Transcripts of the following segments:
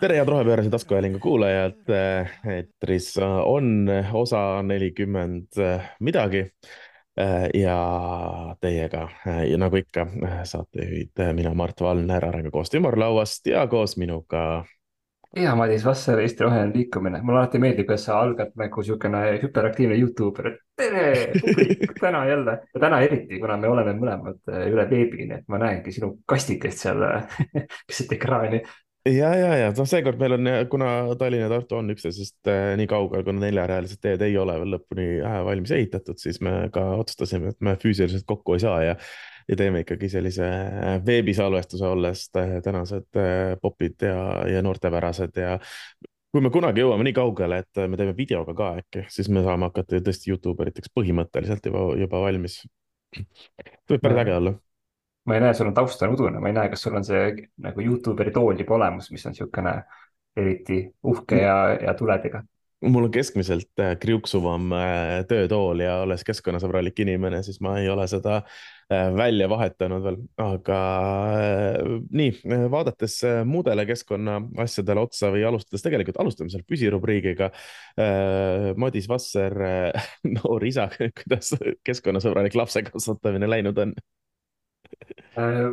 tere, head rohepöörase taskuhäälingu kuulajad. eetris on osa nelikümmend midagi. ja teiega ja nagu ikka saatejuhid, mina, Mart Valner Arengukoostöö ümarlauast ja koos minuga. ja Madis Vasser, Eesti Roheline Liikumine, mulle alati meeldib, kuidas sa algad nagu siukene hüperaktiivne Youtuber, tere, täna jälle ja täna eriti, kuna me oleme mõlemad üle veebi, nii et ma näengi sinu kastikest seal keset ekraani ja, ja, ja. Noh, seekord meil on, kuna Tallinn ja Tartu on üksteisest äh, nii kaugel, kuna neljarealised teed ei ole veel lõpuni äh, valmis ehitatud, siis me ka otsustasime, et me füüsiliselt kokku ei saa ja ja teeme ikkagi sellise äh, veebisalvestuse, olles tänased popid ja, ja noortepärased ja kui me kunagi jõuame nii kaugele, et me teeme videoga ka äkki, siis me saame hakata tõesti Youtube eriteks põhimõtteliselt juba, juba valmis. võib päris äge olla ma ei näe, sul on taust on udune, ma ei näe, kas sul on see nagu Youtuberi tool juba olemas, mis on niisugune eriti uhke ja, ja tuledega mul on keskmiselt äh, kriuksuvam äh, töötool ja olles keskkonnasõbralik inimene, siis ma ei ole seda äh, välja vahetanud veel, aga nii, vaadates muudele keskkonna asjadele otsa või alustades tegelikult alustame seal püsirubriigiga. Madis Vasser, noor isa, kuidas keskkonnasõbralik lapse kasvatamine läinud on? Äh,.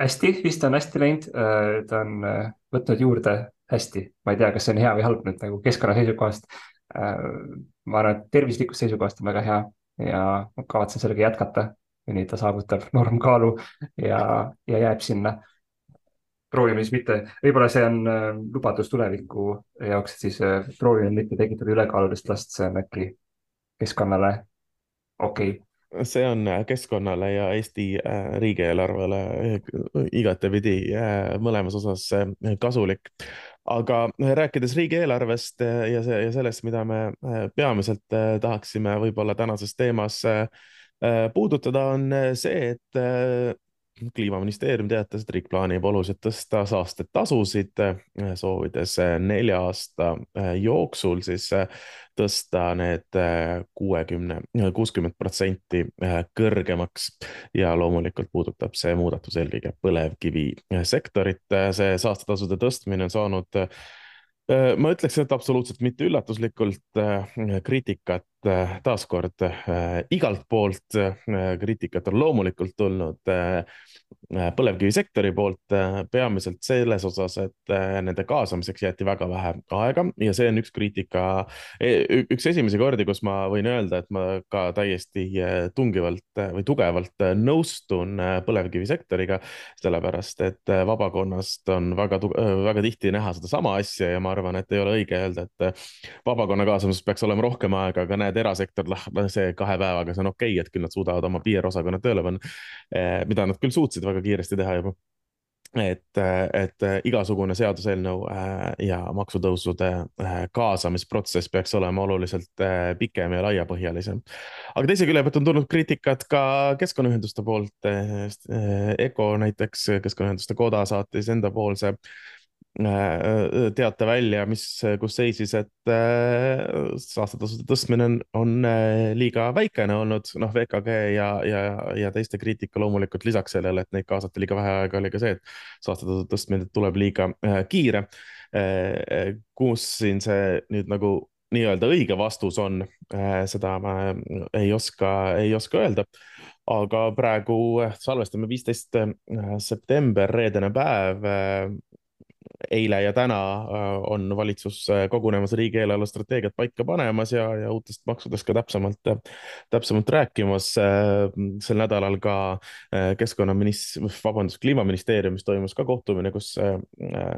hästi, vist on hästi läinud. Äh,, ta on äh, võtnud juurde hästi, ma ei tea, kas see on hea või halb nüüd nagu keskkonna seisukohast. Ma arvan, et tervislikust seisukohast on väga hea ja kavatsen sellega jätkata, kuni ta saavutab normkaalu ja, ja jääb sinna. Proovime siis mitte, võib-olla see on lubadus tuleviku jaoks, et siis proovime mitte tekitada ülekaalulist last, see on äkki keskkonnale okei. okay see on äh, keskkonnale ja Eesti äh, riigieelarvele äh, igatepidi mõlemas osas kasulik. aga rääkides riigieelarvest ja see ja sellest, mida me peamiselt tahaksime võib-olla tänases teemas puudutada, on see, et kliimaministeerium teatas, et riik plaanib oluliselt tõsta saastetasusid, soovides nelja aasta jooksul siis tõsta need kuuekümne, kuuskümmend protsenti kõrgemaks ja loomulikult puudutab see muudatus eelkõige põlevkivisektorit. see saastetasude tõstmine on saanud ma ütleks, et absoluutselt mitte üllatuslikult kriitikat Äh, taaskord äh, igalt poolt äh, kriitikat on loomulikult tulnud põlevkivisektori poolt, peamiselt selles osas, et nende kaasamiseks jäeti väga vähe aega ja see on üks kriitika, e, üks esimesi kordi, kus ma võin öelda, et ma ka täiesti tungivalt või tugevalt nõustun põlevkivisektoriga, sellepärast et vabakonnast on väga, väga tihti näha sedasama asja ja ma arvan, et ei ole õige öelda, et vabakonna kaasamises peaks olema rohkem aega, aga näed, erasektor see kahe päevaga, see on okei okay,, et küll nad suudavad oma PR-osakonna tööle panna. Mida nad küll suutsid väga kiiresti teha juba et, et igasugune seaduseelnõu eh, ja maksutõusude eh, kaasamisprotsess peaks olema oluliselt pikem ja laiapõhjalisem. aga teise külje pealt on tulnud kriitikat ka keskkonnaühenduste poolt. EKO näiteks, Keskkonnaühenduste Koda saatis endapoolse Äh, teate välja, mis, kus seisis, et äh, saastetasude tõstmine on, on äh, liiga väikene olnud, noh, VKG ja, ja, ja teiste kriitika loomulikult lisaks sellele, et neid kaasati liiga vähe aega, oli ka see, et saastetasude tõstmine tuleb liiga kiire. kus siin see nüüd nagu nii-öelda õige vastus on, seda ma ei oska, ei oska öelda aga praegu salvestame viisteist september, reedene päev eile ja täna äh, on valitsus äh, kogunemas riigieelarve strateegiat paika panemas ja, ja uutest maksudest ka täpsemalt, täpsemalt rääkimas. Äh, sel nädalal ka keskkonnaministr, vabandust, kliimaministeeriumis toimus ka kohtumine, kus,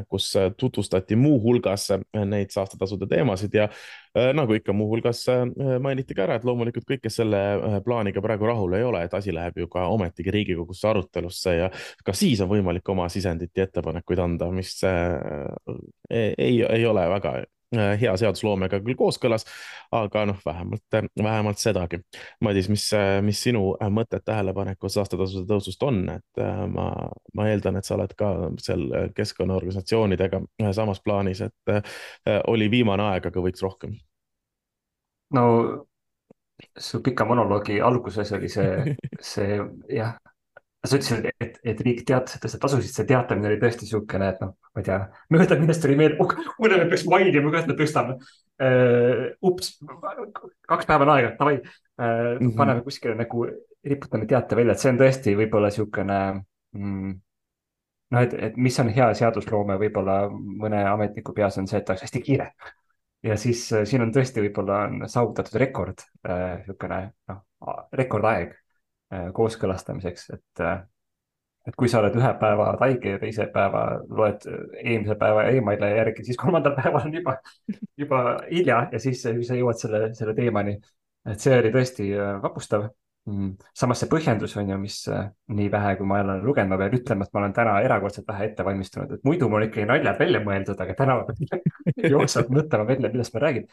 kus tutvustati muuhulgas neid saastetasude teemasid ja nagu ikka, muuhulgas mainiti ka ära, et loomulikult kõik, kes selle plaaniga praegu rahul ei ole, et asi läheb ju ka ometigi Riigikogusse arutelusse ja ka siis on võimalik oma sisendit ja ettepanekuid anda, mis ei, ei, ole väga äh, hea seadusloomega küll kooskõlas, aga noh, vähemalt, vähemalt sedagi. Madis, mis, mis sinu mõtted tähelepanekud saastetasude tõusust on, et äh, ma, ma eeldan, et sa oled ka seal keskkonnaorganisatsioonidega samas plaanis, et äh, oli viimane aeg, aga võiks rohkem? no su pika monoloogi alguses oli see, see jah, sa ütlesid, et, et riik teatas, et tõstab tasusid, see teatamine oli tõesti niisugune, et noh, ma ei tea, möödaminnes tuli meelde oh,, kuule, me peaks mainima, kuidas me tõstame uh,. ups, kaks päeva on aega, davai uh,, mm -hmm. paneme kuskile nagu, riputame teate välja, et see on tõesti võib-olla niisugune mm, noh, et, et mis on hea seadusloome võib-olla mõne ametniku peas on see, et oleks hästi kiire. ja siis äh, siin on tõesti võib-olla on saavutatud rekord äh,, niisugune noh, rekordaeg kooskõlastamiseks, et äh, et kui sa oled ühe päeva haige ja teise päeva loed eelmise päeva emaili järgi, siis kolmandal päeval on juba, juba hilja ja siis, sa jõuad selle, selle teemani. et see oli tõesti äh, vapustav Mm. samas see põhjendus on ju, mis äh, nii vähe, kui ma olen lugenud, ma pean ütlema, et ma olen täna erakordselt vähe ette valmistunud, et muidu mul ikkagi naljad välja mõeldud, aga täna jooksvalt mõtlema välja, millest ma räägin.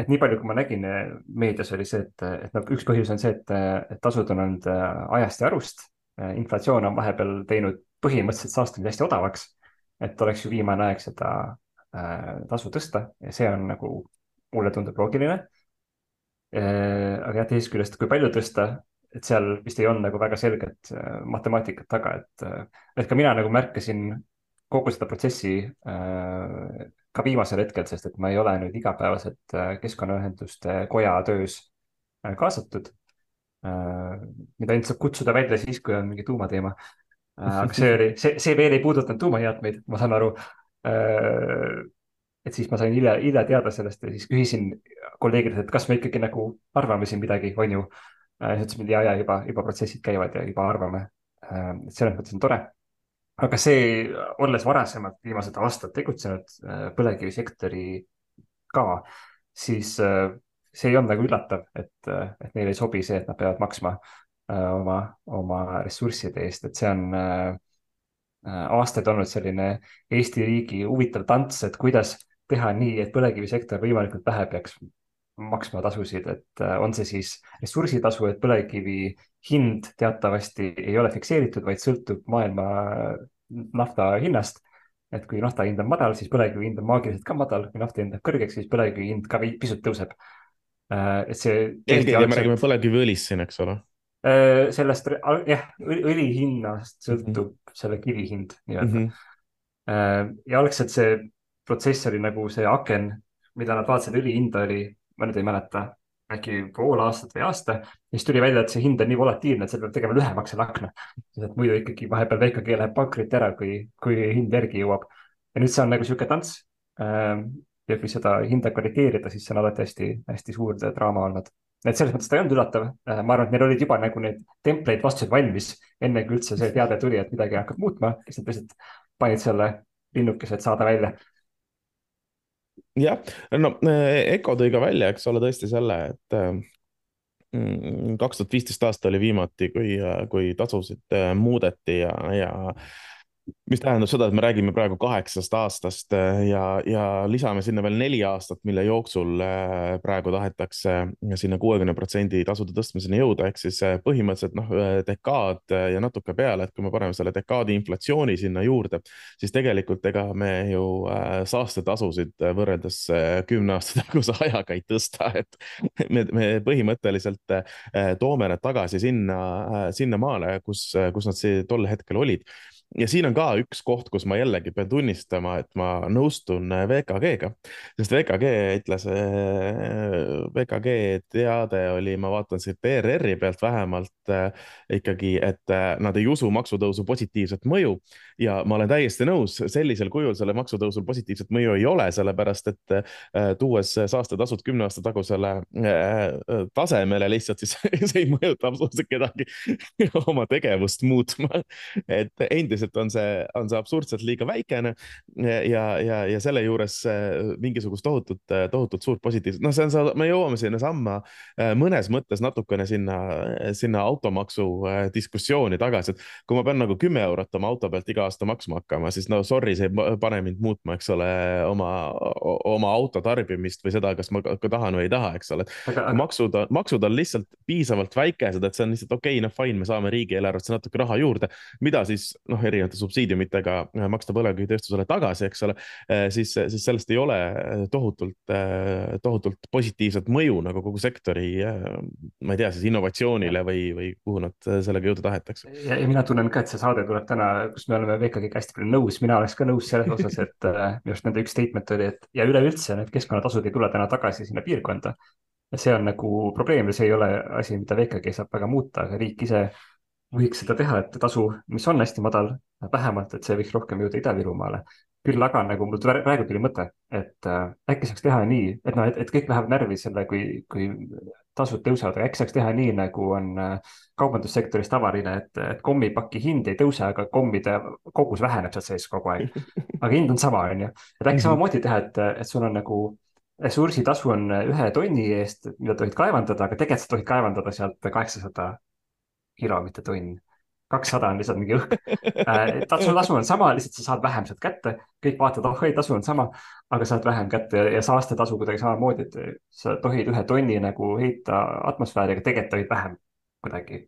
Et nii palju, kui ma nägin äh, meedias, oli see, et, et noh, üks põhjus on see, et, et tasud on olnud äh, ajast ja arust. inflatsioon on vahepeal teinud põhimõtteliselt saastamise hästi odavaks. et oleks ju viimane aeg seda äh, tasu tõsta ja see on nagu, mulle tundub loogiline Äh, aga jah, teisest küljest, kui palju tõsta, et seal vist ei olnud nagu väga selget äh, matemaatikat taga, et, äh, et ka mina nagu märkasin kogu seda protsessi ka viimasel hetkel, sest et ma ei ole nüüd igapäevaselt keskkonnaühenduste koja töös kaasatud. mida ainult saab kutsuda välja siis, kui on mingi tuumateema. aga see oli, see, see veel ei puudutanud tuumajäätmeid, ma saan aru et siis ma sain hilja, hilja teada sellest ja siis küsisin kolleegidelt, et kas me ikkagi nagu arvame siin midagi, on ju. Äh, siis ütlesid, ja, ja juba, juba protsessid käivad ja juba arvame. Äh, et selles mõttes on tore. Aga see, olles varasemalt viimased aastad tegutsenud äh, põlevkivisektori ka, siis see ei olnud nagu üllatav, et, et neile ei sobi see, et nad peavad maksma oma, oma ressursside eest, et see on aastaid olnud selline Eesti riigi huvitav tants, et kuidas teha nii, et põlevkivisektor võimalikult vähe peaks maksma tasusid, et äh, on see siis ressursitasu, et põlevkivi hind teatavasti ei ole fikseeritud, vaid sõltub maailma nafta hinnast. et kui nafta hind on madal, siis põlevkivi hind on maagiliselt ka madal, kui nafta hind läheb kõrgeks, siis põlevkivi hind ka pisut tõuseb. Äh, et see. eelkõige me räägime põlevkiviõlist siin, eks ole. Äh, sellest jah, õli hinnast sõltub mm -hmm. selle kivi hind nii-öelda mm. -hmm. ja algselt see protsess oli nagu see aken, mida nad vaatasid, õlihinda oli, ma nüüd ei mäleta, äkki pool aastat või aasta. siis tuli välja, et see hind on nii volatiilne, et seal peab tegema lühemaks selle akna. et muidu ikkagi vahepeal VKG läheb pankrotti ära, kui, kui hind järgi jõuab. ja nüüd see on nagu sihuke tants. Ähm, ja kui seda hinda korrigeerida, siis see on alati hästi-hästi suur draama olnud et selles mõttes ta ei olnud üllatav. Äh, ma arvan, et neil olid juba nagu need template'id vastused valmis, enne kui üldse see teade tuli, et midagi hakkab muutma, nad lihtsalt panid selle linnukese, et saada välja jah, no Eco tõi ka välja, eks ole, tõesti selle, et mm, kaks tuhat viisteist aasta oli viimati, kui, kui tasusid muudeti ja, ja mis tähendab seda, et me räägime praegu kaheksast aastast äh, ja, ja lisame sinna veel neli aastat, mille jooksul äh, praegu tahetakse sinna kuuekümne protsendi tasude tõstmiseni jõuda, ehk siis äh, põhimõtteliselt noh, dekaad ja natuke peale, et kui me paneme selle dekaadi inflatsiooni sinna juurde, siis tegelikult ega me ju saastetasusid võrreldes kümne aasta taguse ajaga ei tõsta, et me, me põhimõtteliselt toome need tagasi sinna, sinnamaale, kus, kus nad tol hetkel olid ja siin on ka üks koht, kus ma jällegi pean tunnistama, et ma nõustun äh, VKG-ga, sest VKG ütles, äh, VKG teade oli, ma vaatan siit ERR-i pealt vähemalt äh, ikkagi, et nad ei usu maksutõusu positiivset mõju ja ma olen täiesti nõus, sellisel kujul selle maksutõusul positiivset mõju ei ole, sellepärast et tuues saastetasud kümne aasta tagusele tasemele lihtsalt, siis see ei mõjuta absoluutselt kedagi oma tegevust muutma. et endiselt sisuliselt on see, on see absurdselt liiga väikene. Ja, ja, ja selle juures äh, mingisugust tohutut, äh, tohutut suurt positiivset, noh, see on, me jõuame sinnasamma äh, mõnes mõttes natukene sinna, sinna automaksu diskussiooni tagasi, et kui ma pean nagu kümme eurot oma auto pealt iga aasta maksma hakkama, siis no sorry, see ei pane mind muutma, eks ole, oma, oma auto tarbimist või seda, kas ma ka tahan või ei taha, eks ole. maksud, maksud on lihtsalt piisavalt väikesed, et see on lihtsalt okei okay,, noh fine, me saame riigieelarvesse natuke raha juurde, mida siis noh, erinevate subsiidiumitega maksta põlevkivitööstusele tagasi, eks ole, siis, siis sellest ei ole tohutult, tohutult positiivset mõju nagu kogu sektori, ma ei tea, siis innovatsioonile või, või kuhu nad sellega jõuda tahetakse. ja, mina tunnen ka, et see saade tuleb täna, kus me oleme VKG-ga hästi palju nõus, mina oleks ka nõus selles osas, et minu arust nende üks statement oli, et ja üleüldse need keskkonnatasud ei tule täna tagasi sinna piirkonda ja see on nagu probleem ja see ei ole asi, mida VKG saab väga muuta, aga riik ise võiks seda teha, et tasu, mis on hästi madal, vähemalt, et see võiks rohkem jõuda Ida-Virumaale. küll aga nagu mul praegu tuli mõte, et äh, äkki saaks teha nii, et noh, et, et kõik lähevad närvi selle, kui, kui tasud tõusevad, aga äkki saaks teha nii, nagu on äh, kaubandussektoris tavaline, et, et kommipaki hind ei tõuse, aga kommide kogus väheneb sealt sees kogu aeg. aga hind on sama, on ju, et äkki mhm. samamoodi teha, et, et sul on nagu ressursitasu on ühe tonni eest, mida tohid kaevandada, aga tegelikult sa tohid kaevandada sealt kaheksasada kilo, mitte tonn. kakssada on lihtsalt mingi õhk äh, tasu, tasu on sama, lihtsalt sa saad vähem sealt kätte, kõik vaatavad, oh ei, tasu on sama, aga saad vähem kätte ja, ja saastetasu kuidagi samamoodi, et sa tohid ühe tonni nagu heita atmosfääri, aga tegelikult tohid vähem kuidagi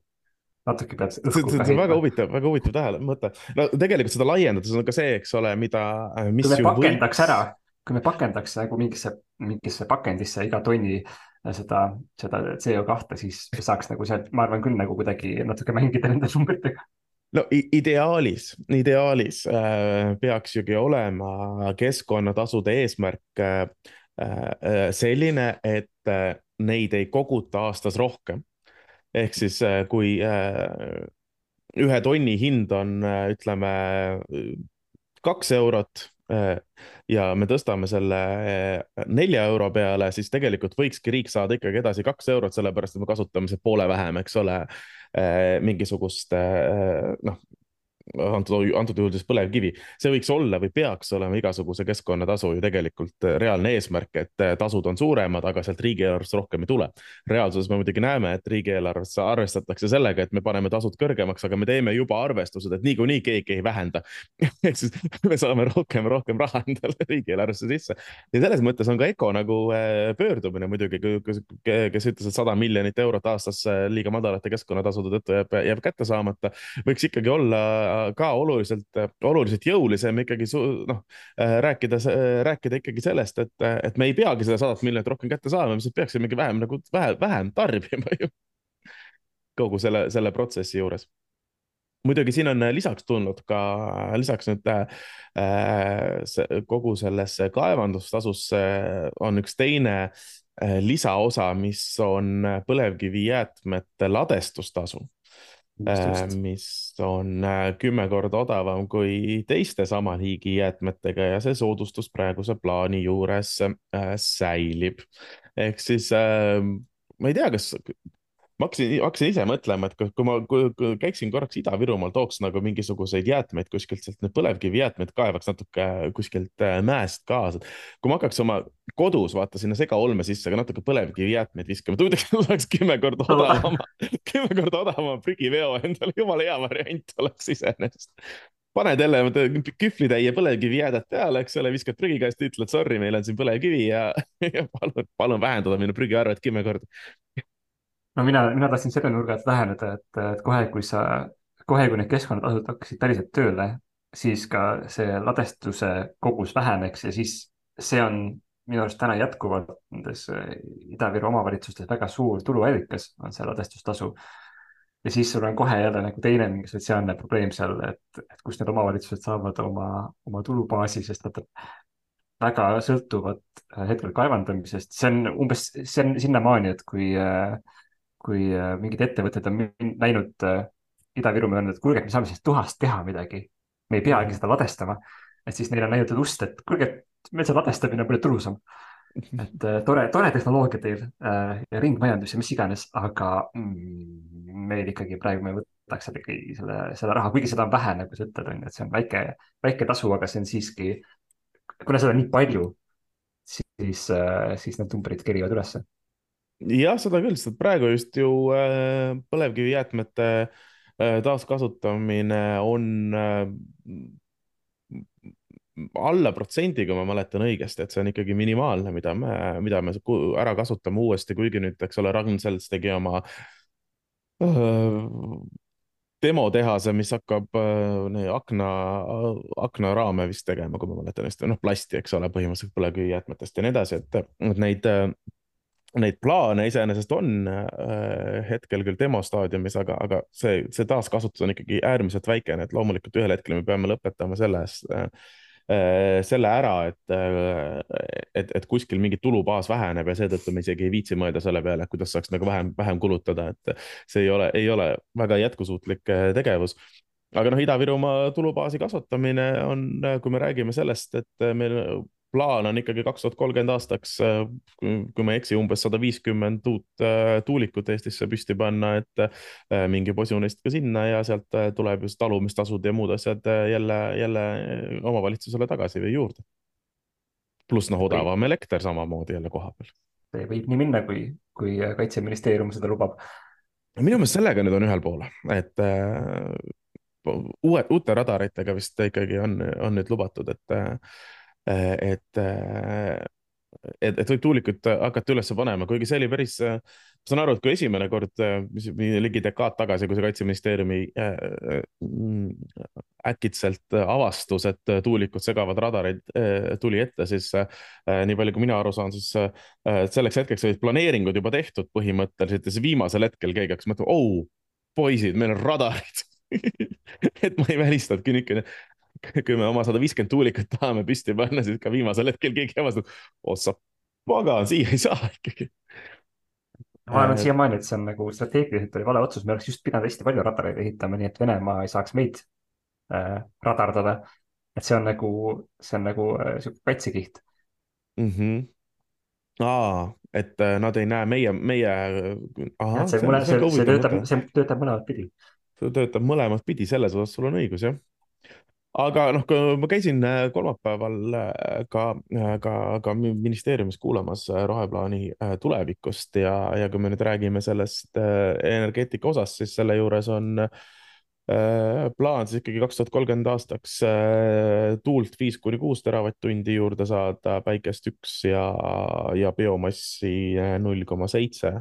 natuke pead. see on väga huvitav, väga huvitav tähele mõte. no tegelikult seda laiendades on ka see, eks ole, mida. kui me pakendaks võiks... ära kui me pakendaks nagu mingisse, mingisse pakendisse iga tonni äh, seda, seda CO2, siis saaks nagu sealt, ma arvan küll nagu kuidagi natuke mängida nende numbritega no ideaalis, ideaalis äh, peaks ju olema keskkonnatasude eesmärk äh, äh, selline, et äh, neid ei koguta aastas rohkem. ehk siis äh, kui äh, ühe tonni hind on, ütleme, kaks eurot Äh, ja me tõstame selle äh, nelja euro peale, siis tegelikult võikski riik saada ikkagi edasi kaks eurot, sellepärast et me kasutame see poole vähem, eks ole, äh, mingisugust noh, antud, antud juhul siis põlevkivi. see võiks olla või peaks olema igasuguse keskkonnatasu ju tegelikult reaalne eesmärk, et tasud on suuremad, aga sealt riigieelarvest rohkem ei tule. reaalsuses me muidugi näeme, et riigieelarvesse arvestatakse sellega, et me paneme tasud kõrgemaks, aga me teeme juba arvestused, et niikuinii keegi ei vähenda ehk siis me saame rohkem, rohkem raha endale riigieelarvesse sisse. ja selles mõttes on ka EKO nagu äh, pöördumine muidugi, kes ütles, et sada miljonit eurot aastas äh, liiga madalate keskkonnatasude tõttu jääb, jääb kätte saamata, võiks ikkagi olla ka oluliselt, oluliselt jõulisem ikkagi noh, äh, rääkida, rääkida ikkagi sellest, et, et me ei peagi seda sadat miljonit rohkem kätte saama, me peaksimegi vähem nagu vähe, vähem tarbima ju. kogu selle, selle protsessi juures muidugi siin on lisaks tulnud ka, lisaks nüüd äh, see, kogu sellesse kaevandustasusse on üks teine äh, lisaosa, mis on põlevkivijäätmete ladestustasu Äh, mis on äh, kümme korda odavam kui teiste sama liigi jäätmetega ja see soodustus praeguse plaani juures äh, säilib. ehk siis ma ei tea, kas ma hakkasin, hakkasin ise mõtlema, et kui ma kui, kui käiksin korraks Ida-Virumaal, tooks nagu mingisuguseid jäätmeid kuskilt sealt, need põlevkivijäätmeid kaevaks natuke kuskilt äh, mäest kaasa. kui ma hakkaks oma kodus vaata sinna segaolme sisse ka natuke põlevkivijäätmeid viskama, tundub, et oleks kümme korda odavama, kümme korda odavama prügiveo endale, jumala hea variant oleks iseenesest. Paned jälle kühvlitäie põlevkivijäädet peale, eks ole, viskad prügikasti, ütled sorry, meil on siin põlevkivi ja, ja palun, palun vähendada minu prügiarvet kümme korda no mina, mina tahtsin selle nurga alt läheneda, et, et kohe, kui sa, kohe, kui need keskkonnatasud hakkasid päriselt tööle, siis ka see ladestuse kogus väheneks ja siis see on minu arust täna jätkuvalt nendes äh, Ida-Viru omavalitsustes väga suur tuluallikas, on see ladestustasu. ja siis sul on kohe jälle nagu teine mingi sotsiaalne probleem seal, et, et kust need omavalitsused saavad oma, oma tulubaasi, sest nad väga sõltuvad äh, hetkel kaevandamisest, see on umbes, see on sinnamaani, et kui äh, kui äh, mingid ettevõtted on läinud äh, Ida-Virumaa öelnud, et kuulge, me saame sellest tuhast teha midagi. me ei peagi seda ladestama. et siis neile on näidatud ust, et kuulge, meil see ladestamine on palju tulusam. et äh, tore, tore tehnoloogia teil ja ringmajandus ja mis iganes, aga mm, meil ikkagi praegu me võtaks ikkagi selle, selle raha, kuigi seda on vähe, nagu sa ütled, on ju, et see on väike, väike tasu, aga see on siiski, kuna seda on nii palju, siis, siis need numbrid kerivad ülesse jah, seda küll, sest praegu just ju äh, põlevkivijäätmete äh, taaskasutamine on äh, alla protsendi, kui ma mäletan õigesti, et see on ikkagi minimaalne, mida me, mida me ära kasutame uuesti, kuigi nüüd, eks ole, Ragn-Sells tegi oma demotehase, mis hakkab äh, akna, aknaraame vist tegema, kui ma mäletan hästi, noh plasti, eks ole, põhimõtteliselt põlevkivijäätmetest ja nii edasi, et, et neid neid plaane iseenesest on äh, hetkel küll demostaadiumis, aga, aga see, see taaskasutus on ikkagi äärmiselt väikene, et loomulikult ühel hetkel me peame lõpetama selles äh, äh, selle ära, et, et, et kuskil mingi tulubaas väheneb ja seetõttu me isegi ei viitsi mõelda selle peale, kuidas saaks nagu vähem, vähem kulutada, et see ei ole, ei ole väga jätkusuutlik tegevus. Aga noh, Ida-Virumaa tulubaasi kasvatamine on, kui me räägime sellest, et meil plaan on ikkagi kaks tuhat kolmkümmend aastaks, kui ma ei eksi, umbes sada viiskümmend uut äh, tuulikut Eestisse püsti panna, et äh, mingi posu neist ka sinna ja sealt äh, tuleb just talumistasud ja muud asjad jälle, jälle omavalitsusele tagasi või juurde. pluss noh, odavam elekter samamoodi jälle koha peal. see võib nii minna, kui, kui kaitseministeerium seda lubab. minu meelest sellega nüüd on ühel pool, et uue, uute radaritega vist ikkagi on, on nüüd lubatud, et Äh, et, äh, et, et võib tuulikut hakata üles panema, kuigi see oli päris, ma saan aru, et kui esimene kord, mis ligi dekaad tagasi, kui see kaitseministeeriumi äkitselt avastus, et tuulikud segavad radareid, tuli ette, siis nii palju, kui mina aru saan, siis selleks hetkeks olid planeeringud juba tehtud põhimõtteliselt ja siis viimasel hetkel keegi hakkas mõtlema, oh, poisid, meil on radarid. Et ma ei välista, et niisugune kui me oma sada viiskümmend tuulikut tahame püsti panna, siis ka viimasel hetkel keegi avastab, oh sa pagan, siia ei saa ikkagi. ma arvan siiamaani, et see on nagu strateegiliselt oli vale otsus, me oleks just pidanud hästi palju radareid ehitama, nii et Venemaa ei saaks meid äh, radardada. et see on nagu, see on nagu äh, sihuke kaitsekiht mm. -hmm. aa, et äh, nad ei näe meie, meie. see, see, see, see töötab, see töötab mõlemat pidi. see töötab mõlemat pidi, selles osas sul on õigus, jah aga noh, kui ma käisin äh, kolmapäeval äh, ka, äh, ka, ka ministeeriumis kuulamas roheplaani tulevikust ja, ja kui me nüüd räägime sellest energeetika osast, siis selle juures on Äh, plaan siis ikkagi kaks tuhat kolmkümmend aastaks äh, tuult viis kuni kuus teravatt-tundi juurde saada, päikest üks ja, ja biomassi äh, null koma seitse.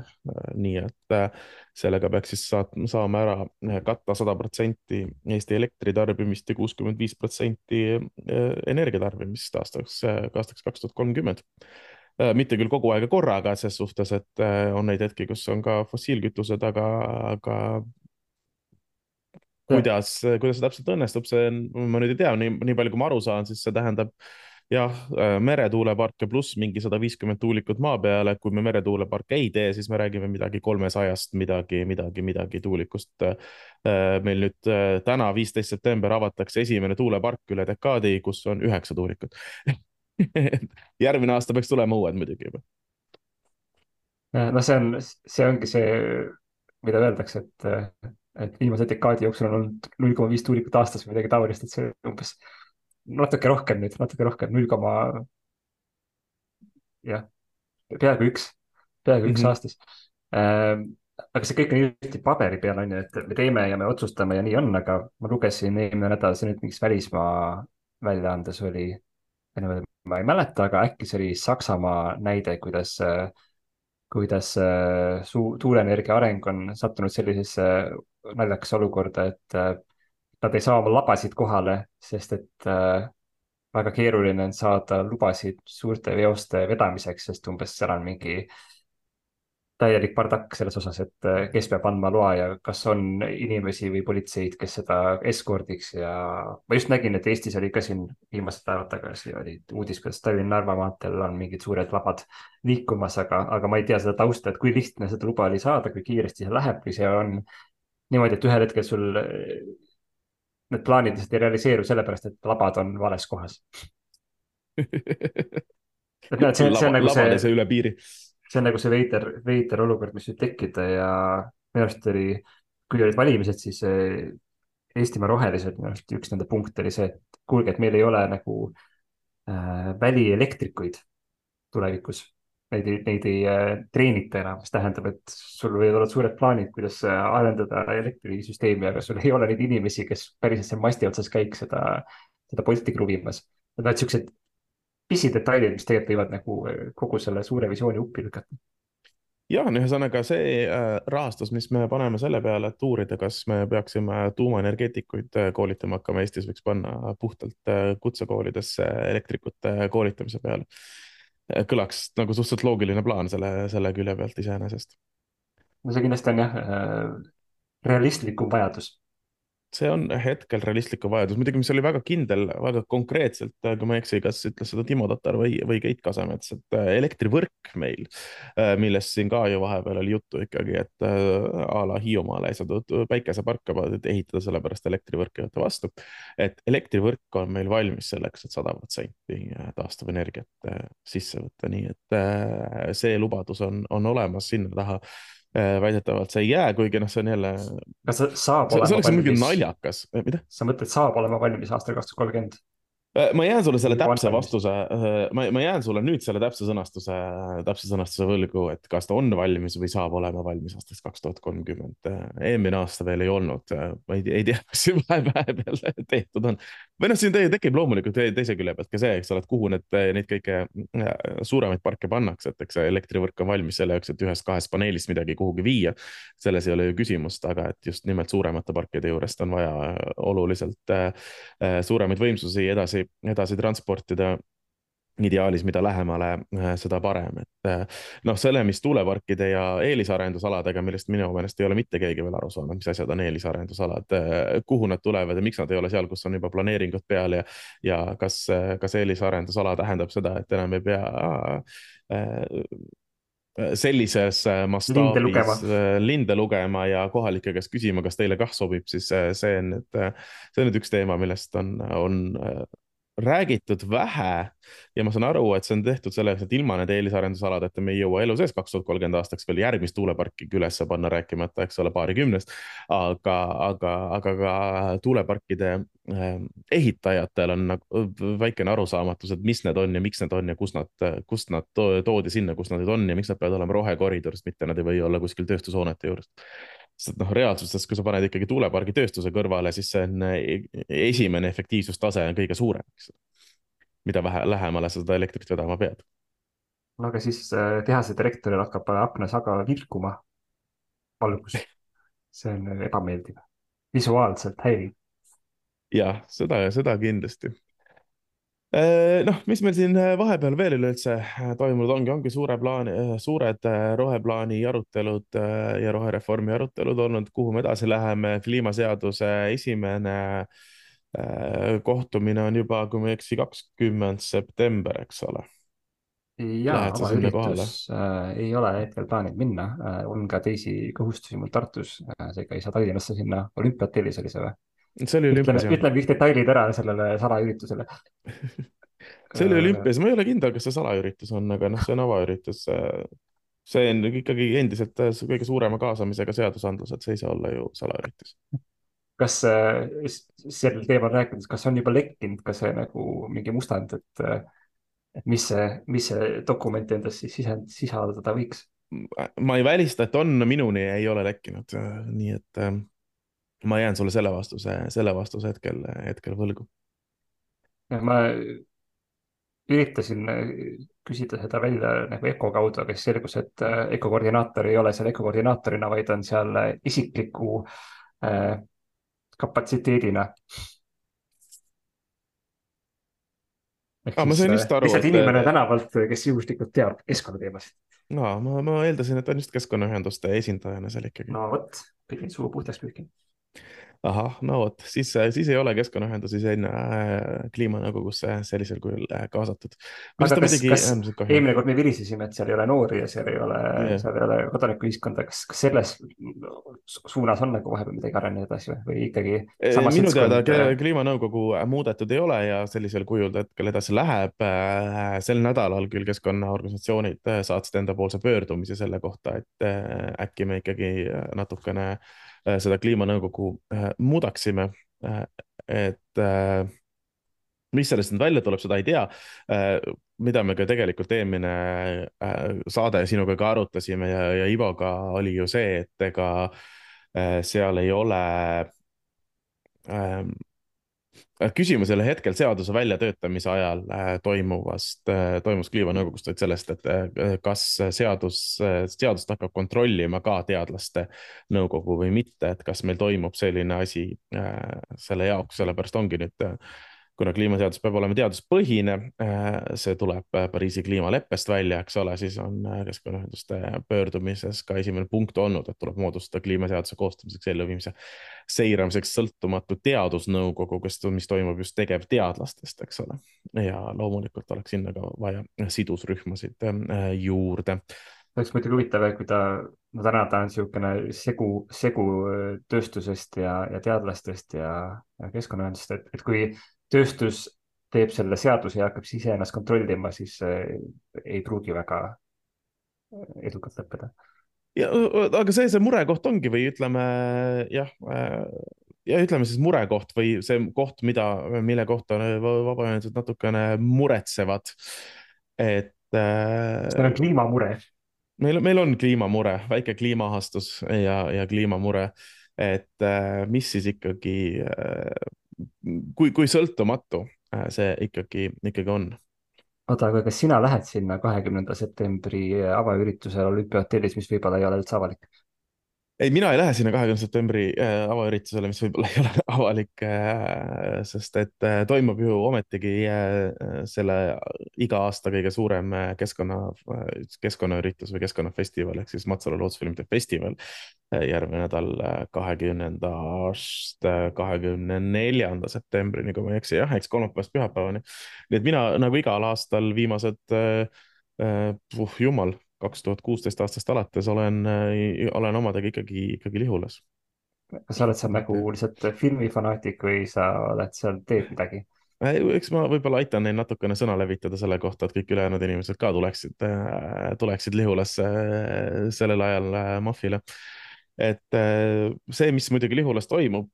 nii et sellega peaks siis saat, saama ära katta sada protsenti Eesti elektritarbimist ja kuuskümmend viis protsenti energiatarbimist aastaks, aastaks kaks tuhat kolmkümmend mitte küll kogu aeg korraga ses suhtes, et on neid hetki, kus on ka fossiilkütused, aga, aga kuidas, kuidas see täpselt õnnestub, see ma nüüd ei tea, nii, nii palju, kui ma aru saan, siis see tähendab jah, äh, meretuuleparke pluss mingi sada viiskümmend tuulikut maa peale, kui me meretuuleparke ei tee, siis me räägime midagi kolmesajast, midagi, midagi, midagi tuulikust. Äh, meil nüüd äh, täna, viisteist september avatakse esimene tuulepark üle dekaadi, kus on üheksa tuulikut järgmine aasta peaks tulema uued muidugi juba. noh, see on, see ongi see, mida öeldakse, et et viimase dekaadi jooksul on olnud null koma viis tuulikut aastas või midagi taolist, et see umbes natuke rohkem nüüd, natuke rohkem, null koma, jah, peaaegu üks, peaaegu mm -hmm. üks mhm. aastas äh,. aga see kõik on ilusti paberi peal, on ju, et me teeme ja me otsustame ja nii on, aga ma lugesin eelmine nädal, see nüüd mingis välismaa väljaandes oli, ma ei mäleta, aga äkki see oli Saksamaa näide, kuidas äh, kuidas äh, suu-, tuuleenergia areng on sattunud sellisesse naljakasse olukorda, et äh, nad ei saa oma labasid kohale, sest et äh, väga keeruline on saada lubasid suurte veoste vedamiseks, sest umbes seal on mingi äh, täielik bardakk selles osas, et äh, kes peab andma loa ja kas on inimesi või politseid, kes seda eskordiks ja ma just nägin, et Eestis oli ka siin viimased päevad tagasi oli uudis, kuidas Tallinn-Narva maanteel on mingid suured labad liikumas, aga, aga ma ei tea seda tausta, et kui lihtne seda luba oli saada, kui kiiresti see läheb, kui see on niimoodi, et ühel hetkel sul need plaanid lihtsalt ei realiseeru sellepärast, et labad on vales kohas et näed, see, see on nagu see. üle piiri see on nagu see veider, veider olukord, mis võib tekkida ja minu arust oli, kui olid valimised, siis Eestimaa Rohelised, minu arust üks nende punkte oli see, et kuulge, et meil ei ole nagu äh, välielektrikuid tulevikus. Neid ei, neid ei äh, treenita enam, mis tähendab, et sul võivad olla suured plaanid, kuidas äh, arendada elektrisüsteemi, aga sul ei ole neid inimesi, kes päriselt seal masti otsas käiks seda, seda Bolti kruvimas. Need on siuksed pisidetailid, mis tegelikult võivad nagu eh, kogu selle suure visiooni uppi lükata. ja ühesõnaga see äh, rahastus, mis me paneme selle peale, et uurida, kas me peaksime tuumaenergeetikuid äh, koolitama hakkama Eestis, võiks panna puhtalt äh, kutsekoolidesse elektrikute koolitamise peale. kõlaks nagu suhteliselt loogiline plaan selle, selle külje pealt iseenesest. no see kindlasti on jah realistlikum vajadus see on hetkel realistlikum vajadus, muidugi, mis oli väga kindel, väga konkreetselt, kui ma ei eksi, kas ütles seda Timo Tatar või, või Keit Kasemets, et äh, elektrivõrk meil, äh, millest siin ka ju vahepeal oli juttu ikkagi, et äh, a la Hiiumaale ei saadud päikeseparke ehitada, sellepärast elektrivõrk ei võta vastu. et elektrivõrk on meil valmis selleks, et sada protsenti taastuvenergiat sisse võtta, nii et see lubadus on, on olemas sinna taha Äh, väidetavalt see ei jää, kuigi noh, see on jälle. kas see saab olema valmis? see oleks muidugi naljakas, mida? sa mõtled, saab olema valmis aastal kaks tuhat kolmkümmend? Äh, ma jään sulle selle täpse vastuse, äh, ma, ma jään sulle nüüd selle täpse sõnastuse, täpse sõnastuse võlgu, et kas ta on valmis või saab olema valmis aastaks kaks tuhat kolmkümmend. eelmine aasta veel ei olnud, ma ei, ei tea, mis siin vahepeal tehtud on. või noh, siin tekib loomulikult teise külje pealt ka see, eks ole, et kuhu need, neid kõige suuremaid parke pannakse, et eks elektrivõrk on valmis selle jaoks, et ühest-kahest paneelist midagi kuhugi viia. selles ei ole ju küsimust, aga et just nimelt suuremate parkide juurest on vaja oluliselt suuremaid võimsusi edasi edasi, edasi transportida ideaalis, mida lähemale, äh, seda parem, et äh, noh, selle, mis tuuleparkide ja eelisarendusaladega, millest minu meelest ei ole mitte keegi veel aru saanud, mis asjad on eelisarendusalad, äh, kuhu nad tulevad ja miks nad ei ole seal, kus on juba planeeringud peal ja ja kas, kas eelisarendusala tähendab seda, et enam ei pea sellises mastaabis linde lugema. linde lugema ja kohalike käest küsima, kas teile kah sobib, siis see on nüüd, see on nüüd üks teema, millest on, on räägitud vähe ja ma saan aru, et see on tehtud selleks, et ilma nende eelisarendusaladeta me ei jõua elu sees kaks tuhat kolmkümmend aastaks veel järgmist tuuleparki üles panna, rääkimata, eks ole, paarikümnest. aga, aga, aga ka tuuleparkide ähm, ehitajatel on nagu väikene arusaamatus, et mis need on ja miks need on ja kus nad, kust nad toodi sinna, kus nad nüüd on ja miks nad peavad olema rohekoridorist, mitte nad ei või olla kuskil tööstushoonete juures sest noh, reaalsuses, kui sa paned ikkagi tuulepargi tööstuse kõrvale, siis see on e-, esimene efektiivsustase on kõige suurem, eks. mida vähe, lähemale sa seda elektrit vedama pead. no aga siis äh, tehase direktoril hakkab aknas aga vilkuma valgus. see on ebameeldiv, visuaalselt häiriv. jah, seda, seda kindlasti Äh, noh, mis meil siin äh, vahepeal veel üleüldse äh, toimunud ongi, ongi suure plaani, suured roheplaani arutelud ja rohereformi arutelud olnud, kuhu me edasi läheme, kliimaseaduse esimene kohtumine on juba, kui ma ei eksi, kakskümmend september, eks ole. ja, oma üritus äh, ei ole hetkel plaaninud minna äh,, on ka teisi kohustusi mul Tartus äh,, seega ei saa Tallinnasse sinna, olümpiatellis oli see või? See oli olümpias. ütleme kõik detailid ära sellele salaüritusele see oli olümpias, ma ei ole kindel, kas see salaüritus on, aga noh, see on avaüritus. see on ikkagi endiselt kõige suurema kaasamisega seadusandlus, et see ei saa olla ju salaüritus. kas äh, sel teemal rääkides, kas on juba lekkinud ka see nagu mingi mustand, et, mis see, mis see dokument endas siis sisaldada võiks? ma ei välista, et on, minuni ei ole lekkinud, nii et ma jään sulle selle vastuse, selle vastuse hetkel, hetkel võlgu. ma üritasin äh, küsida seda välja nagu EKO kaudu, aga siis selgus, et äh, EKO koordinaator ei ole seal EKO koordinaatorina, vaid on seal äh, isikliku äh, kapatsiteedina. ah, siis lihtsalt inimene tänavalt, kes juhuslikult teab keskkonnateemasid. no ma, ma eeldasin, et on just keskkonnaühenduste esindajana seal ikkagi. no vot, pidin suu puhtaks pühkima ahah, no vot, siis, siis ei ole keskkonnaühendusi sinna äh, kliimanõukogusse sellisel kujul äh, kaasatud. aga kas, kas eelmine kord me virisesime, et seal ei ole noori ja seal ei ole yeah., seal ei ole kodanikuühiskonda, kas, kas selles suunas on nagu vahepeal midagi arenenud edasi või, või ikkagi? minu teada äh, kliimanõukogu muudetud ei ole ja sellisel kujul ta hetkel edasi läheb. sel nädalal küll keskkonnaorganisatsioonid saatsid endapoolse pöördumise selle kohta, et äkki me ikkagi natukene Äh, seda kliimanõukogu äh, muudaksime. Äh, et mis sellest nüüd välja tuleb, seda ei tea. mida me ka tegelikult eelmine saade sinuga ka arutasime ja, ja Ivoga oli ju see, et ega seal ei ole küsimus ei ole hetkel seaduse väljatöötamise ajal äh, toimuvast, äh, toimuvast kliimanõukogust, vaid sellest, et äh, kas seadus, seadust hakkab kontrollima ka teadlaste nõukogu või mitte, et kas meil toimub selline asi selle jaoks, sellepärast ongi nüüd kuna kliimaseadus peab olema teaduspõhine, äh, see tuleb äh, Pariisi kliimaleppest välja, eks ole, siis on äh, keskkonnaühenduste pöördumises ka esimene punkt olnud, et tuleb moodustada kliimaseaduse koostamiseks, elluviimise, seiramiseks sõltumatu teadusnõukogu, kes, mis toimub just tegevteadlastest, eks ole. ja loomulikult oleks sinna ka vaja sidusrühmasid juurde oleks muidugi huvitav, kui ta, no täna ta on niisugune segu, segu tööstusest ja, ja teadlastest ja, ja keskkonnaühendusest, et, et kui tööstus teeb selle seaduse ja hakkab siis iseennast kontrollima, siis ei pruugi väga edukalt lõppeda. ja aga see, see murekoht ongi või ütleme jah, ja ütleme siis murekoht või see koht, mida, mille kohta vabaühendused natukene muretsevad, et. see on kliimamure. meil, meil on kliimamure, väike kliimaahastus ja, ja kliimamure, et mis siis ikkagi kui, kui sõltumatu äh, see ikkagi, ikkagi on? oota, aga kas sina lähed sinna kahekümnenda septembri avaüritusele olümpiahotellis, mis võib-olla ei ole üldse avalik? Ei, mina ei lähe sinna kahekümnenda septembri äh, avaüritusele, mis võib-olla ei ole avalik äh,, sest et äh, toimub ju ometigi äh, selle iga aasta kõige suurem äh, keskkonna, äh, keskkonnaüritus või keskkonnafestival ehk siis Matsalu loodusfilmide festival äh, järgmine nädal kahekümnendast kahekümne neljanda septembrini, kui ma ei eksi, jah, eks kolmapäevast pühapäevani. nii et mina nagu igal aastal viimased uh,, jumal kaks tuhat kuusteist aastast alates olen, olen omadega ikkagi, ikkagi Lihulas. kas sa oled seal nagu lihtsalt filmifanaatik või sa oled seal, teed midagi? eks ma võib-olla aitan neil natukene sõna levitada selle kohta, et kõik ülejäänud inimesed ka tuleksid, tuleksid Lihulasse sellel ajal Mahvile. et see, mis muidugi Lihulas toimub,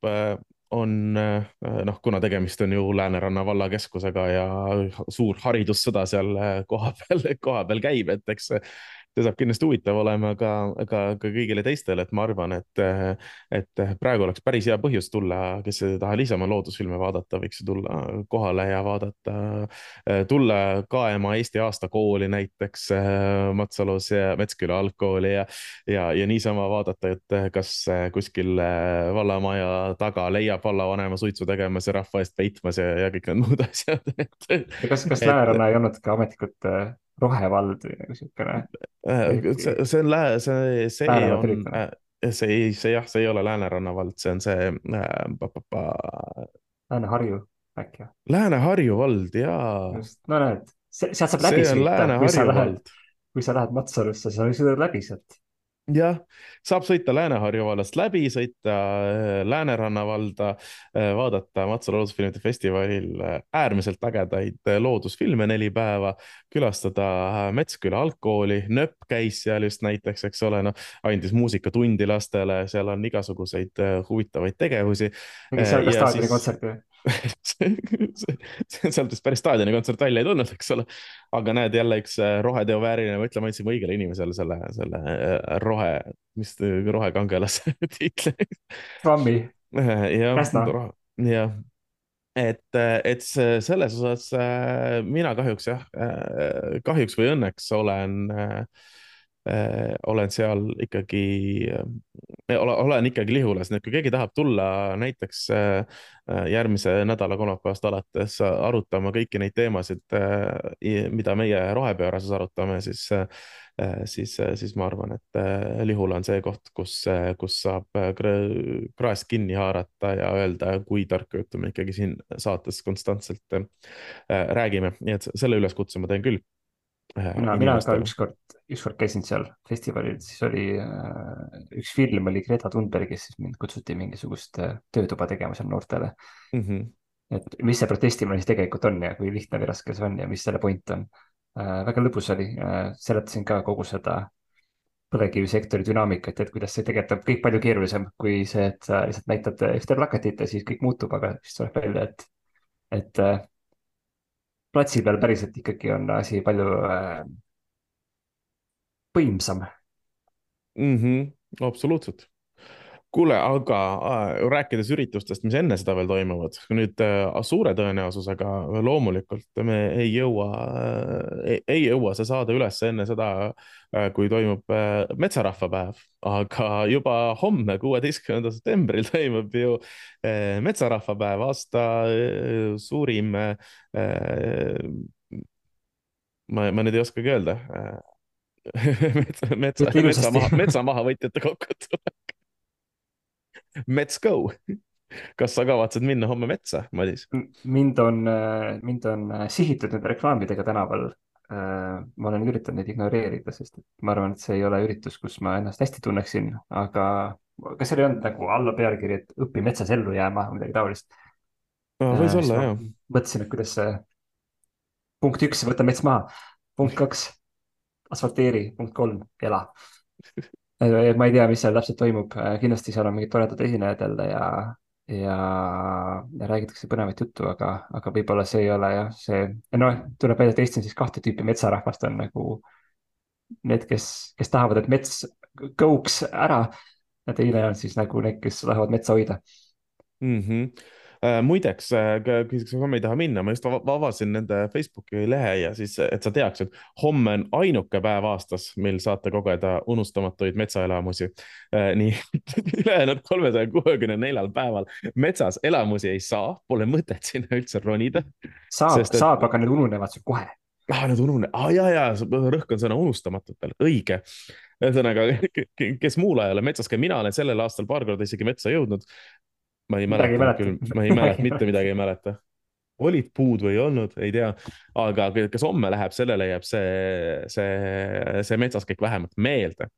on noh, kuna tegemist on ju Lääneranna vallakeskusega ja suur haridussõda seal kohapeal, kohapeal käib, et eks see saab kindlasti huvitav olema ka, ka, ka kõigile teistele, et ma arvan, et, et praegu oleks päris hea põhjus tulla, kes ei taha niisama loodusfilme vaadata, võiks tulla kohale ja vaadata, tulla Kaemaa Eesti aastakooli näiteks Matsalus ja Metsküla algkooli ja, ja, ja niisama vaadata, et kas kuskil vallamaja taga leiab vallavanema suitsu tegemas ja rahva eest peitmas ja, ja kõik need muud asjad et.... kas, kas Lääneranna ei olnud ka ametlikult rohevald või nagu siukene. Äh, see, on, see, see on, äh, see ei, see jah, see ei ole Lääneranna vald, see on see äh,. Lääne-Harju äkki või? Lääne-Harju vald, jaa. no näed, sealt saab läbi sõita, kui sa lähed, kui sa lähed Matsalusse, sa sõidad läbi sealt jah, saab sõita Lääne-Harju vallast läbi, sõita äh, Lääneranna valda, äh, vaadata Matsa loodusfilmide festivalil äh, äärmiselt ägedaid loodusfilme neli päeva, külastada Metsküla algkooli, Nööp käis seal just näiteks, eks ole, noh, andis muusikatundi lastele, seal on igasuguseid huvitavaid tegevusi. mingi ka staadioni kontsert või? sealt vist päris staadioni kontsert välja ei tulnud, eks ole. aga näed jälle üks äh, roheteo vääriline, ma ütlen, ma andsin õigele inimesele selle, selle äh, rohe, mis rohekangelase tiitli. Trummi. jah, jah et, et selles osas äh, mina kahjuks jah, kahjuks või õnneks olen äh, Äh, olen seal ikkagi, äh, olen ikkagi Lihulas, nii et kui keegi tahab tulla näiteks äh, järgmise nädala kolmapäevast alates arutama kõiki neid teemasid, mida meie rohepöörases arutame, siis, siis, siis ma arvan, et Lihula on see koht, kus, kus saab kraest kinni haarata ja öelda, kui tarka juttu me ikkagi siin saates konstantselt räägime, nii et selle üleskutse ma teen küll mina, mina ka ükskord, ükskord käisin seal festivalil, siis oli äh, üks film oli Greta Thunbergist, siis mind kutsuti mingisugust äh, töötuba tegema seal noortele mm. -hmm. et mis see protestimine siis tegelikult on ja kui lihtne või raske see on ja mis selle point on äh,. väga lõbus oli äh,, seletasin ka kogu seda põlevkivisektori dünaamikat, et kuidas see tegelikult on kõik palju keerulisem kui see, et sa lihtsalt näitad ühte plakatit ja siis kõik muutub, aga siis tuleb välja, et, et äh, platsi peal päriselt ikkagi on asi palju äh, võimsam mm. -hmm, absoluutselt, kuule, aga rääkides üritustest, mis enne seda veel toimuvad, nüüd äh, suure tõenäosusega loomulikult me ei jõua äh,, ei jõua see saade üles enne seda äh,, kui toimub metsarahvapäev, aga juba homme, kuueteistkümnendal septembril toimub ju metsarahvapäev, aasta suurim ma, ma nüüd ei oskagi öelda metsa, metsa, metsa maha, metsa mahavõtjate kokkutulek Let's go. kas sa kavatsed minna homme metsa, Madis? mind on, mind on sihitud nende reklaamidega tänaval. ma olen üritanud neid ignoreerida, sest ma arvan, et see ei ole üritus, kus ma ennast hästi tunneksin, aga kas seal ei olnud nagu alla pealkiri, et õpi metsas ellu jääma või midagi taolist no,? võis äh, olla, jah. mõtlesin, et kuidas see punkt üks, võta mets maha, punkt kaks, asfalteeri, punkt kolm, ela ma ei tea, mis seal täpselt toimub, kindlasti seal on mingid toredad esinejad jälle ja, ja, ja räägitakse põnevat juttu, aga, aga võib-olla see ei ole jah, see, noh, tuleb välja, et Eestis on siis kahte tüüpi metsarahvast on nagu need, kes, kes tahavad, et mets kõuks ära ja teine on siis nagu need, kes tahavad metsa hoida mm. -hmm Äh, muideks, äh, kui homme ei taha minna, ma just avasin nende Facebooki lehe ja siis, et sa teaks, et homme on ainuke päev aastas, mil saate kogeda unustamatuid metsaelamusi. Äh, nii ülejäänud kolmesaja kuuekümne neljal päeval metsas elamusi ei saa, pole mõtet sinna üldse ronida. saab, et... saab, aga need ununevad sul kohe ah,. Need ununevad, ah, ja, ja rõhk on sõna unustamatutel, õige ühesõnaga, kes muul ajal metsas käib, mina olen sellel aastal paar korda isegi metsa jõudnud ma ei mäleta küll, ma ei mäleta, mitte midagi ei mäleta. olid puud või ei olnud, ei tea, aga kas homme läheb, sellele jääb see, see, see metsas kõik vähemalt meelde.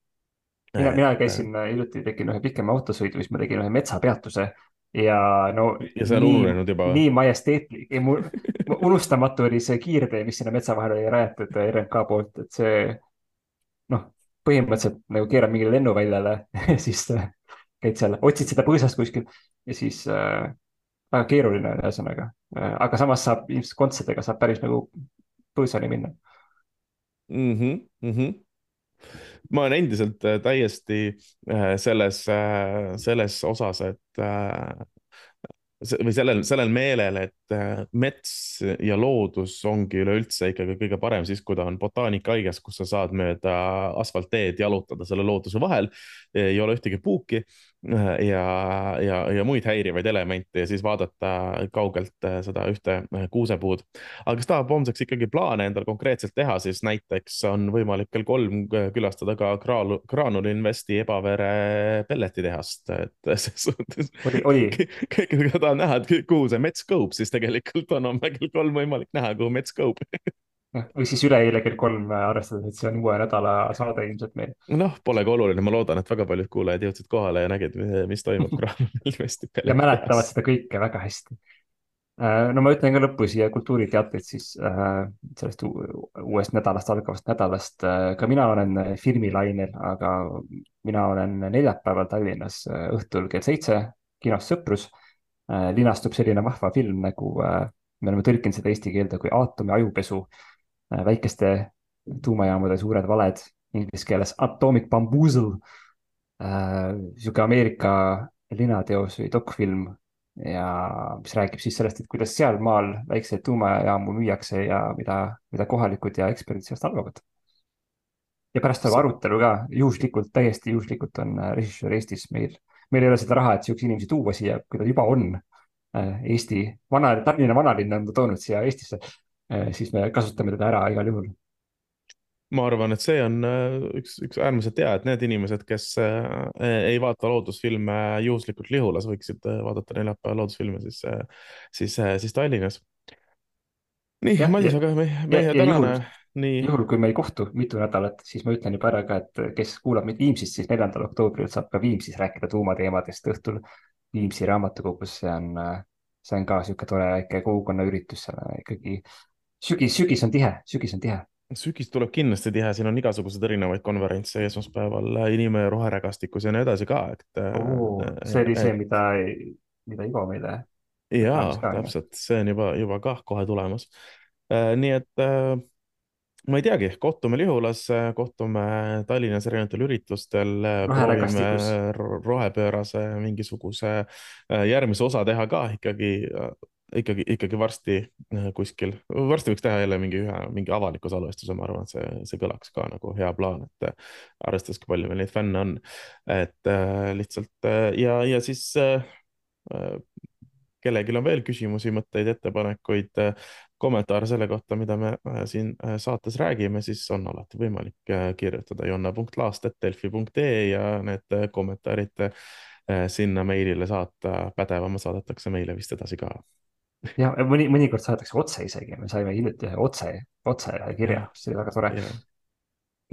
mina, mina käisin hiljuti, tegin ühe pikema autosõidu, siis ma tegin ühe metsapeatuse ja no. ja see on nii, ununenud juba. nii majesteetlik, unustamatu oli see kiirtee, mis sinna metsa vahele oli rajatud RMK poolt, et see noh, põhimõtteliselt nagu keerad mingile lennuväljale siis käid seal, otsid seda põõsast kuskil ja siis äh, väga keeruline ühesõnaga äh,. aga samas saab ilmselt kontsadega saab päris nagu põõsani minna mm. -hmm, mm -hmm ma olen endiselt äh, täiesti äh, selles, äh, selles osas, et või sellel, sellel meelel, et mets ja loodus ongi üleüldse ikkagi kõige parem siis, kui ta on botaanikahaiges, kus sa saad mööda asfaltteed jalutada selle looduse vahel. ei ole ühtegi puuki ja, ja, ja muid häirivaid elemente ja siis vaadata kaugelt äh, seda ühte äh, kuusepuud. aga kes tahab homseks ikkagi plaane endal konkreetselt teha, siis näiteks on võimalik kell kolm äh, külastada ka Graanul, Graanul Investi Ebavere pelletitehast, et selles suhtes. kõik, kes tahavad näha, et kuhu see mets kõub, siis tegelikult on homme kell kolm võimalik näha, kuhu mets kõub noh, või siis üleeile kell kolm, arvestades, et see on uue nädala saade ilmselt meil. noh, polegi oluline, ma loodan, et väga paljud kuulajad jõudsid kohale ja nägid, mis toimub ja mäletavad seda kõike väga hästi. Äh, no ma ütlen ka lõppu siia kultuuriteatrit siis äh, sellest uuest nädalast, algavast nädalast. Äh, ka mina olen filmilainel, aga mina olen neljapäeval Tallinnas õhtul kell seitse kinos Sõprus. linastub selline vahva film nagu, me oleme tõlkinud seda eesti keelde kui Aatomi ajupesu Äh, väikeste tuumajaamade suured valed, inglise keeles Atomic Bamboozle. Äh, sihuke Ameerika linateos või dokfilm ja mis räägib siis sellest, et kuidas sealmaal väikseid tuumajaamu müüakse ja mida, mida kohalikud ja eksperdid sellest arvavad. ja pärast tuleb arutelu ka, juhuslikult, täiesti juhuslikult on äh, režissöör Eestis meil, meil ei ole seda raha, et siukseid inimesi tuua siia, kui ta juba on. Eesti vana, Tallinna vanalinn on ta toonud siia Eestisse Äh, siis me kasutame teda ära igal juhul. ma arvan, et see on äh, üks, üks äärmiselt hea, et need inimesed, kes äh, ei vaata loodusfilme juhuslikult Lihulas, võiksid vaadata neljapäeval loodusfilme siis, siis, siis Tallinnas. nii, Madis, aga meie, meie tänane nii. juhul, kui me ei kohtu mitu nädalat, siis ma ütlen juba ära ka, et kes kuulab meid Viimsist, siis neljandal oktoobril saab ka Viimsis rääkida tuumateemadest õhtul Viimsi raamatukogus, see on, see on ka niisugune tore väike kogukonnaüritus, seal on ikkagi sügis, sügis on tihe, sügis on tihe. sügis tuleb kindlasti tihe, siin on igasuguseid erinevaid konverentse esmaspäeval inimene roherägastikus ja nii edasi ka, et see oli see, mida, mida Ivo meile. jaa, täpselt, see on juba, juba kah kohe tulemas. Äh, nii et äh, ma ei teagi, kohtume Lihulas, kohtume Tallinnas erinevatel üritustel, proovime rohepöörase mingisuguse äh, järgmise osa teha ka ikkagi, ikkagi, ikkagi varsti äh, kuskil, varsti võiks teha jälle mingi ühe, mingi avaliku salvestuse, ma arvan, et see, see kõlaks ka nagu hea plaan, et äh, arvestades, kui palju meil neid fänne on. et äh, lihtsalt äh, ja, ja siis äh, äh, kellelgi on veel küsimusi, mõtteid, ettepanekuid, kommentaare selle kohta, mida me siin saates räägime, siis on alati võimalik kirjutada jonna.laast.delfi.ee ja need kommentaarid sinna meilile saata, pädevama saadetakse meile vist edasi ka. Ja mõni, mõnikord saadetakse otse isegi, me saime hiljuti ühe otse, otse kirja, mis oli väga tore.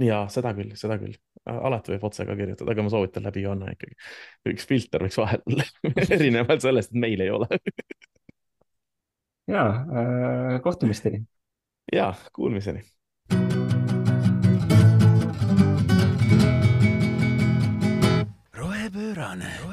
ja seda küll, seda küll, alati võib otse ka kirjutada, aga ma soovitan läbi Johanna ikkagi. üks filter võiks vahel olla erinevalt sellest, et meil ei ole ja äh, kohtumisteni. ja kuulmiseni. rohepöörane.